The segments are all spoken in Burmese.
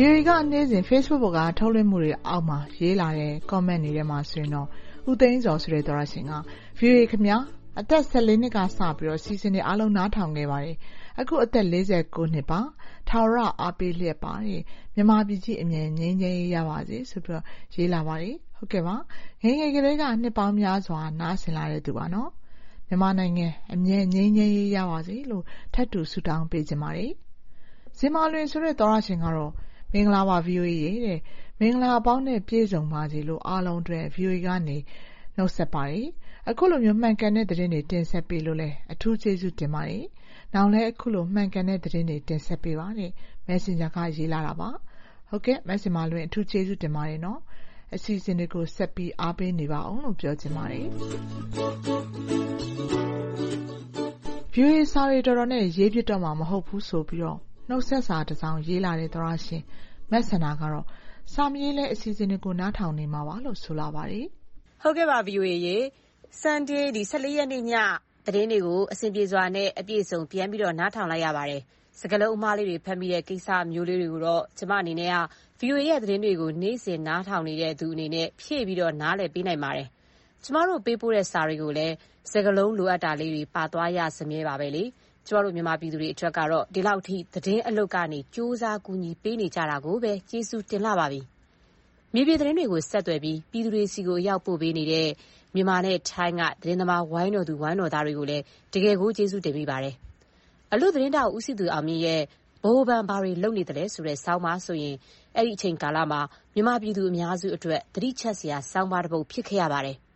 VOA ကနေ့စဉ် Facebook ပေါ်ကထုတ်လွှင့်မှုတွေအောက်မှာ ရေးလာတဲ့ Comment တွေထဲမှာဆိုရင်တော့ ဦးသိန်းဇော်ဆိုတဲ့ သောတရှင်က VOA ခင်များအသက်နှစ်ကစပြီးအစီအစဉ်တွေအားလုံးနားထောင်ခဲ့ပါတယ်။အခုအသက်နှစ်ပါ။ထာဝရအားပေးလျက်ပါ။မြန်မာပြည်ကြီးအမြန်ငြိမ်းချမ်းရေးရပါစေဆိုပြီးရေးလာပါတယ်။ငယ်ငယ်ကတည်းကနှစ်ပေါင်းများစွာနားဆင်လာတဲ့သူပါ။မြန်မာနိုင်ငံအမြန်ငြိမ်းချမ်းရေးရပါစေလို့ထပ်တူဆုတောင်းပေးချင်ပါတယ်။ဇင်မာလွင်ဆိုတဲ့သောတရှင်ကတော့ မင်္ဂလာပါ VOA ရေ။မင်္ဂလာအပေါင်းနဲ့ပြည့်စုံပါစေလို့အားလုံးအတွက် VOA ကနေနှုတ်ဆက်ပါတယ်။အခုလိုမှန်ကန်တဲ့သတင်းတွေတင်ဆက်ပေးလို့အထူးကျေးဇူးတင်ပါတယ်။နောင်လည်းအခုလိုမှန်ကန်တဲ့သတင်းတွေတင်ဆက်ပေးပါ။ Messenger ကရေးလာတာပါ။မဇင်မာလွင်အထူးကျေးဇူးတင်ပါတယ်။အစီအစဉ်တွေကိုဆက်ပြီးအားပေးနေပါအုံးလို့ပြောချင်ပါတယ်။ VOA စာတွေတော်တော်နဲ့ရေးဖြစ်တော့မှာမဟုတ်ဘူးဆိုပြီး နှုတ်ဆက်စာတစောင်ရေးလာတဲ့သောတရှင်မစန္ဒာကတော့စာမရေးလည်းအစီအစဉ်တွေကိုနားထောင်နေမှာပါလို့ဆိုလာပါတယ်။ဟုတ်ကဲ့ပါ VOA ရေ။ Sunday ရက်နေ့ညသတင်းတွေကိုအဆင်ပြေစွာနဲ့အပြည့်အစုံပြန်ပြီးတော့နားထောင်လိုက်ရပါတယ်။စကားလုံးအမှားလေးတွေဖတ်မိတဲ့ကိစ္စမျိုးလေးတွေကိုတော့ကျမအနေနဲ့က VOA ရဲ့သတင်းတွေကိုနေ့စဉ်နားထောင်နေတဲ့သူအနေနဲ့ဖြည့်ပြီးတော့နားလည်ပေးနိုင်ပါတယ်။ကျမတို့ပေးပို့တဲ့စာတွေကိုလည်းစကားလုံးလိုအပ်တာလေးတွေပါသွားရစမြဲပါပဲ။ ကျမတို့ မြန်မာပြည်သူတွေအတွက်ကတော့ ဒီလောက်အထိ သတင်းအလုပ်ကနေ ကြိုးစား ကူညီပေးနေကြတာကိုပဲ ကျေးဇူးတင်လှပါပြီ။မြေပြင်သတင်းတွေကို ဆက်သွယ်ပြီး ပြည်သူတွေဆီ အရောက်ပို့ပေးနေတဲ့ မြန်မာနဲ့ထိုင်းက သတင်းသမား ဝိုင်းတော်သူ ဝိုင်းတော်သားတွေကိုလည်း တကယ်ကို ကျေးဇူးတင်မိပါတယ်။အလွတ်သတင်းထောက် ဦးစည်သူအောင်မြင့်ရဲ့“ဗဟိုဘဏ် ဘာတွေလုပ်နေသလဲ”ဆိုတဲ့ ဆောင်းပါးဆိုရင် အဲဒီအချိန်ကာလမှာ မြန်မာပြည်သူအများစုအတွက် သတိချက်စရာ ဆောင်းပါးတပုဒ် ဖြစ်ခဲ့ရပါတယ်။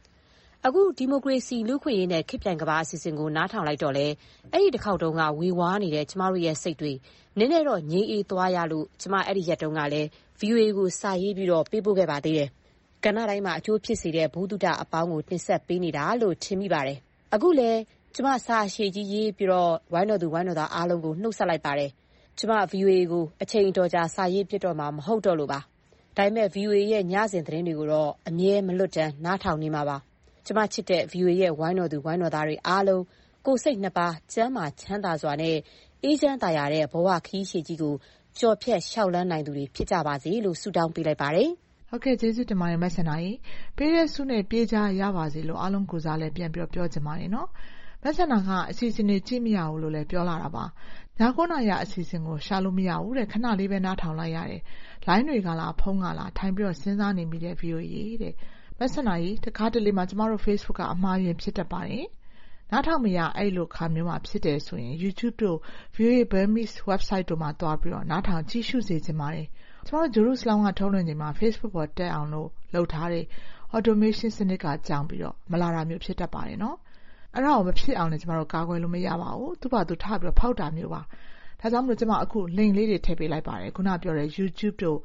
အခု ဒီမိုကရေစီ၊လူ့အခွင့်အရေးနဲ့ ခေတ်ပြိုင်ကမ္ဘာအစီအစဉ်ကို နားထောင်လိုက်တော့လည်း အဲဒီတခေါက်တုန်းက ဝေဝါးနေတဲ့ ကျမတို့ရဲ့ စိတ်တွေ နည်းနည်းတော့ ငြိမ်းအေးသွားရလို့ ကျမ အဲဒီရက်တုန်းကလည်း VOA ကို စာရေးပြီးတော့ပေးပို့ခဲ့ပါသေးတယ်။ကဏ္ဍတိုင်းမှာ အကျိုးဖြစ်စေတဲ့ ဗဟုသုတအပေါင်းကို တင်ဆက်ပေးနေတာလို့ ထင်မိပါတယ်။အခုလည်း ကျမ စာအရှည်ကြီးရေးပြီးတော့ဝိုင်းတော်သူ ဝိုင်းတော်သားအားလုံးကို နှုတ်ဆက်လိုက်ပါတယ်။ကျမ VOA ကို အချိန်အတော်ကြာ စာရေးဖြစ်တော့မှာ မဟုတ်တော့လို့ပါ။ဒါပေမဲ့ VOA ရဲ့ ညစဉ်သတင်းတွေကိုတော့ အမြဲ မလွတ်တမ်း နားထောင်နေမှာပါ။ ကျမချစ်တဲ့ VOA ရဲ့ ဝိုင်းတော်သူ ဝိုင်းတော်သားတွေအားလုံး ကိုယ်စိတ်နှစ်ပါး ကျန်းမာချမ်းသာစွာနဲ့ အေးချမ်းသာယာတဲ့ ဘဝခရီးရှည်ကြီးကို ကျော်ဖြတ် လျှောက်လှမ်းနိုင်သူတွေ ဖြစ်ကြပါစေလို့ ဆုတောင်းပေးလိုက်ပါတယ်။ဟုတ်ကဲ့ ကျေးဇူးတင်ပါတယ် မစန္ဒာရေ။ပေးတဲ့ဆုနဲ့ ပြေးကြရပါစေလို့ အားလုံးကိုစားလဲပြန်ပြောပြောချင်ပါတယ်နော်။မစန္ဒာက အစီအစဉ်တွေ ကြည့်မရဘူးလို့လည်း ပြောလာတာပါ။ည9နာရီအစီအစဉ်ကို ရှာလို့မရဘူးတဲ့ ခဏလေးပဲ နားထောင်လိုက်ရတယ်။လိုင်းတွေကလား ဖုန်းကလား ထိုင်ပြီးတော့ စဉ်းစားနေမိတဲ့ VOA တဲ့။ မစန္ဒာရေတခါတလေမှာကျမတို့ Facebook ကအမှားယွင်းဖြစ်တတ်ပါတယ်။နားထောင်မရအဲဒီလိုအခါမျိုးမှာဖြစ်တယ်ဆိုရင် YouTube တို့ VOA Burmese website တို့မှာသွားပြီးနားထောင်ကြည့်ရှုစေချင်ပါတယ်။ကျမတို့ Jerusalem ကထုတ်လွှင့်ချိန်မှာ Facebook ပေါ်တက်အောင်လုပ်ထားတဲ့ Automation စနစ်ကကြောင်ပြီးမလာတာမျိုးဖြစ်တတ်ပါတယ်။အဲဒါကိုမဖြစ်အောင်လည်းကျမတို့ကာကွယ်လို့မရပါဘူး။သူ့ဘာသာသူထပြီးဖောက်တာမျိုးပါ။ ဒါကြောင့်ကျမအခု Link လေးတွေထည့်ပေးလိုက်ပါတယ်။အခုနပြောတဲ့ YouTube တို့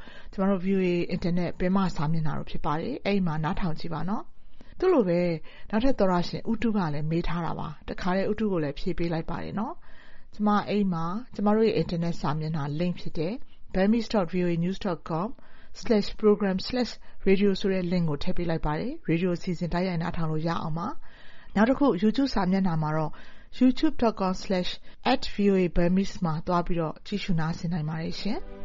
VOA အင်တာနက်ပင်မစာမျက်နှာတို့ဖြစ်ပါတယ်။အဲဒီမှာနားထောင်ကြည့်ပါနော်သူ့လိုပဲနောက်ထပ်သောတရှင်ဦးတုကလည်းမေးထားတာပါ။တခါတည်းဦးတုကိုလည်းဖြေပေးလိုက်ပါတယ်။ကျမအဲဒီမှာကျမတို့ရဲ့အင်တာနက်စာမျက်နှာ Link ဖြစ်တဲ့ burmese.voanews.com/program/radio ဆိုတဲ့ Link ကိုထည့်ပေးလိုက်ပါတယ်။ရေဒီယိုအစီအစဉ်တိုက်ရိုက်နားထောင်လို့ရအောင်ပါ။နောက်တခု YouTube စာမျက်နှာမှာတော့ youtube.com/@voaburmese မှာ သွားပြီးကြည့်ရှုနားဆင်နိုင်ပါတယ်ရှင်။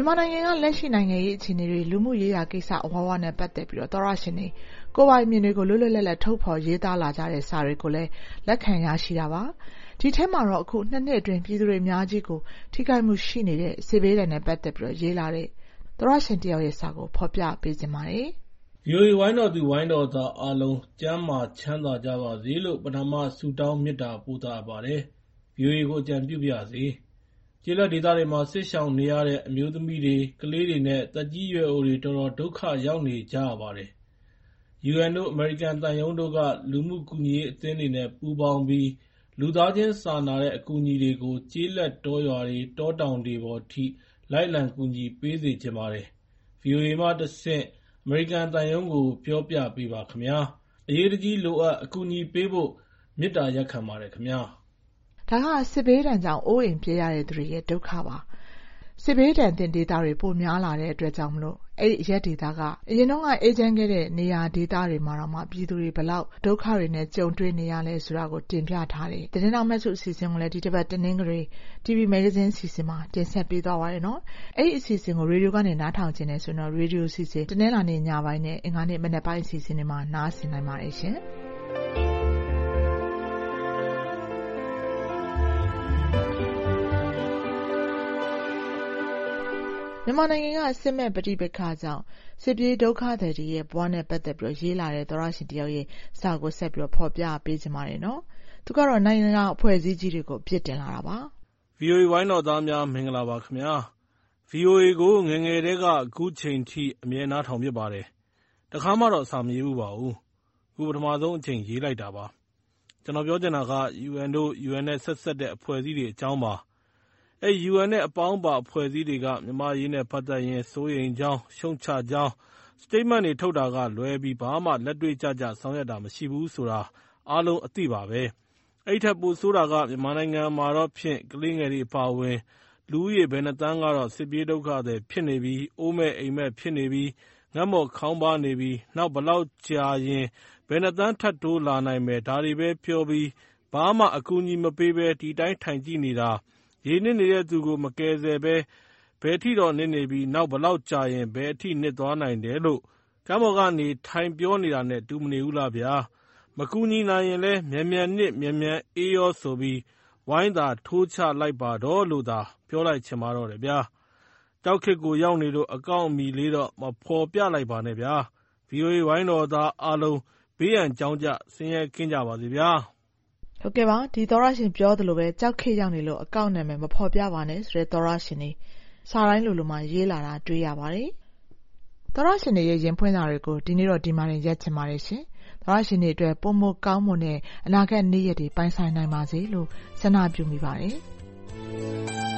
မြန်မာနိုင်ငံကလက်ရှိနိုင်ငံရေးအခြေအနေတွေ၊လူမှုရေးရာကိစ္စအဝဝနဲ့ပတ်သက်ပြီးသောတရှင်တွေကိုယ်ပိုင်အမြင်တွေကိုလွတ်လွတ်လပ်လပ်ထုတ်ဖော်ရေးသားလာကြတဲ့စာတွေကိုလည်းလက်ခံရရှိတာပါ။ဒီထဲမှာတော့အခုနှစ်အတွင်းပြည်သူတွေအများကြီးကိုထိခိုက်မှုရှိနေတဲ့စစ်ဘေးဒဏ်နဲ့ပတ်သက်ပြီးရေးလာတဲ့သောတရှင်တယောက်ရဲ့စာကိုဖော်ပြပေးချင်ပါတယ်။ VOA ဝိုင်းတော်သူဝိုင်းတော်သားအားလုံးကျန်းမာချမ်းသာကြပါစေလို့ပထမဆုတောင်းမေတ္တာပို့သအပ်ပါတယ်။ VOA ကိုအကြံပြုပါရစေ ကျေးလက်ဒေသတွေမှာ စစ်ရှောင်နေရတဲ့ အမျိုးသမီးတွေ၊ကလေးတွေ နဲ့ သက်ကြီးရွယ်အိုတွေ တော်တော်ဒုက္ခရောက်နေကြရပါတယ်။ UN တို့ အမေရိကန်သံရုံးတို့က လူမှုကူညီရေးအသင်းတွေနဲ့ ပူးပေါင်းပြီး လူသားချင်းစာနာတဲ့ အကူအညီတွေကို ကျေးလက်တောရွာတွေ၊တောတောင်တွေပေါ်ထိ လိုက်လံကူညီပေးစေချင်ပါတယ်။ဗွီအိုအေမှတဆင့် အမေရိကန်သံရုံးကို ပြောပြပေးပါခင်ဗျာ။အရေးတကြီးလိုအပ် အကူအညီပေးဖို့ မေတ္တာရပ်ခံပါတယ်ခင်ဗျာ။” ဒါကစစ်ဘေးဒဏ်ကြောင့်အိုးအိမ်ပစ်ရတဲ့သူတွေရဲ့ဒုက္ခပါ။စစ်ဘေးဒဏ်သင့်ဒေသတွေပိုများလာတဲ့အတွက်ကြောင့်အဲဒီအရပ်ဒေသကအရင်တုန်းကအေးချမ်းခဲ့တဲ့နေရာဒေသတွေမှာတောင်ပြည်သူတွေဘယ်လောက်ဒုက္ခတွေနဲ့ကြုံတွေ့နေရလဲဆိုတာကိုတင်ပြထားတဲ့သတင်းထောက်မစုအစီအစဉ်ကိုလည်းဒီတပတ်တနင်္ဂနွေတီဗွီမဂ္ဂဇင်းအစီအစဉ်မှာတင်ဆက်ပေးသွားပါတယ်။အဲဒီအစီအစဉ်ကိုရေဒီယိုကနေနားထောင်ချင်တယ်ဆိုရင်ရေဒီယိုအစီအစဉ်တနင်္လာနေ့ညပိုင်းနဲ့အင်္ဂါနေ့မနက်ပိုင်းအစီအစဉ်တွေမှာနားဆင်နိုင်ပါတယ်။ မြန်မာနိုင်ငံက စစ်မက်ပဋိပက္ခကြောင့် စစ်ပြေးဒုက္ခသည်တွေရဲ့ ဘဝနဲ့ပတ်သက်ပြီး ရေးလာတဲ့ သောတရှင်တယောက်ရဲ့ စာကိုဆက်ဖော်ပြပေးချင်ပါတယ်။သူကတော့ နိုင်ငံတကာ အဖွဲ့အစည်းကြီးတွေကို အပြစ်တင်လာတာပါ။ဗွီအိုအေဝိုင်းတော်သားများ မင်္ဂလာပါခင်ဗျာ။ဗွီအိုအေကို ငယ်ငယ်တည်းက အခုချိန်ထိ အမြဲနားထောင်ဖြစ်ပါတယ်။တခါမှတော့ စာမရေးဖူးပါဘူး။အခု ပထမဆုံးအကြိမ် ရေးလိုက်တာပါ။ကျနော်ပြောချင်တာက UN တို့ UN နဲ့ ဆက်စပ်တဲ့ အဖွဲ့အစည်းတွေအကြောင်းပါ။ အဲဒီ UN နဲ့ အပေါင်းပါ အဖွဲ့အစည်းတွေက မြန်မာ့အရေးနဲ့ ပတ်သက်ရင် စိုးရိမ်ကြောင်း၊ရှုတ်ချကြောင်း Statement တွေ ထုတ်တာကလွဲပြီး ဘာမှ လက်တွေ့ကျကျ ဆောင်ရွက်တာ မရှိဘူးဆိုတာ အားလုံးအသိပါပဲ။အဲဒီထက် ပိုဆိုးတာက မြန်မာနိုင်ငံမှာတော့ဖြင့် ကလေးငယ်တွေ အပါအဝင် လူဦးရေ ဘယ်နှစ်သန်းကတော့ စစ်ပြေးဒုက္ခသည် ဖြစ်နေပြီ၊အိုးမဲ့အိမ်မဲ့ ဖြစ်နေပြီ၊ငတ်မွတ်ခေါင်းပါးနေပြီ၊နောက် ဘယ်လောက်ကြာရင် ဘယ်နှစ်သန်း ထပ်တိုးလာနိုင်မယ် ဒါတွေပဲပြောပြီး ဘာမှ အကူအညီမပေးဘဲ ဒီတိုင်း ထိုင်ကြည့်နေတာ၊ ရေနစ်နေတဲ့သူကို မကယ်ဆယ်ဘဲ ဘယ်ထိတော့နစ်နေပြီ၊နောက်ဘယ်လောက်ကြာရင် ဘယ်အထိ နစ်သွားနိုင်တယ်လို့ ကမ်းပေါ်ကနေ ထိုင်ပြောနေတာနဲ့ တူမနေဘူးလားဗျာ။မကူညီနိုင်ရင်လည်း မြန်မြန်နစ် မြန်မြန်အေးရောဆိုပြီး ဝိုင်းသာထိုးချလိုက်ပါတော့လို့သာ ပြောလိုက်ချင်ပါတော့တယ်ဗျာ။ကြောက်ခေတ်ကိုရောက်နေလို့ အကောင့်အမည်လေးတော့ မဖော်ပြလိုက်ပါနဲ့ဗျာ။ဗွီအိုအေဝိုင်းတော်သားအားလုံး ဘေးရန်ကြောင့်ကြဆင်းရဲကင်းကြပါစေဗျာ။ ဒီသောတရှင်ပြောသလိုပဲကြောက်ခေတ်ရောက်နေလို့ အကောင့်နာမည် မဖော်ပြပါနဲ့ဆိုတဲ့ သောတရှင်တွေ စာတိုင်းလိုလိုမှာ ရေးလာတာ တွေ့ရပါတယ်။သောတရှင်တွေရဲ့ ရင်ဖွင့်စာတွေကို ဒီနေ့တော့ ဒီမှာတင် ရပ်ချင်ပါတယ်။သောတရှင်တွေအတွက် ပိုမိုကောင်းမွန်တဲ့ အနာဂတ်နေ့ရက်တွေ ပိုင်ဆိုင်နိုင်ပါစေလို့ ဆန္ဒပြုမိပါတယ်။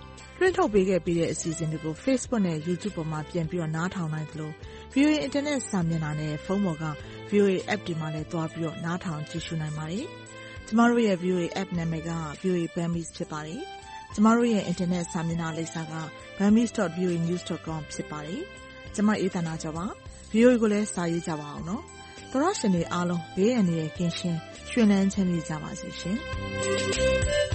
လွှင့်ထုတ်ပေးခဲ့ပြီးတဲ့ အစီအစဉ်တွေကို Facebook နဲ့ YouTube ပေါ်မှာ ပြန်ပြီးနားထောင်နိုင်သလိုဗွီအိုအေအင်တာနက်စာမျက်နှာနဲ့ ဖုန်းပေါ်က VOA App တွေမှာလည်း သွားပြီးနားထောင်ကြည့်ရှုနိုင်ပါတယ်။ကျမတို့ရဲ့ VOA App နာမည်က VOA Burmese ဖြစ်ပါတယ်။ကျမတို့ရဲ့ အင်တာနက်စာမျက်နှာလိပ်စာက burmese.voanews.com ဖြစ်ပါတယ်။ကျမ အေးသန္တာကျော်ပါ။ VOA ကိုလည်း စာရေးကြပါဦးနော်။သောတရှင်တွေအားလုံး ဘေးအန္တရာယ်ကင်းရှင်း ရွှင်လန်းချမ်းမြေ့ကြပါစေရှင်။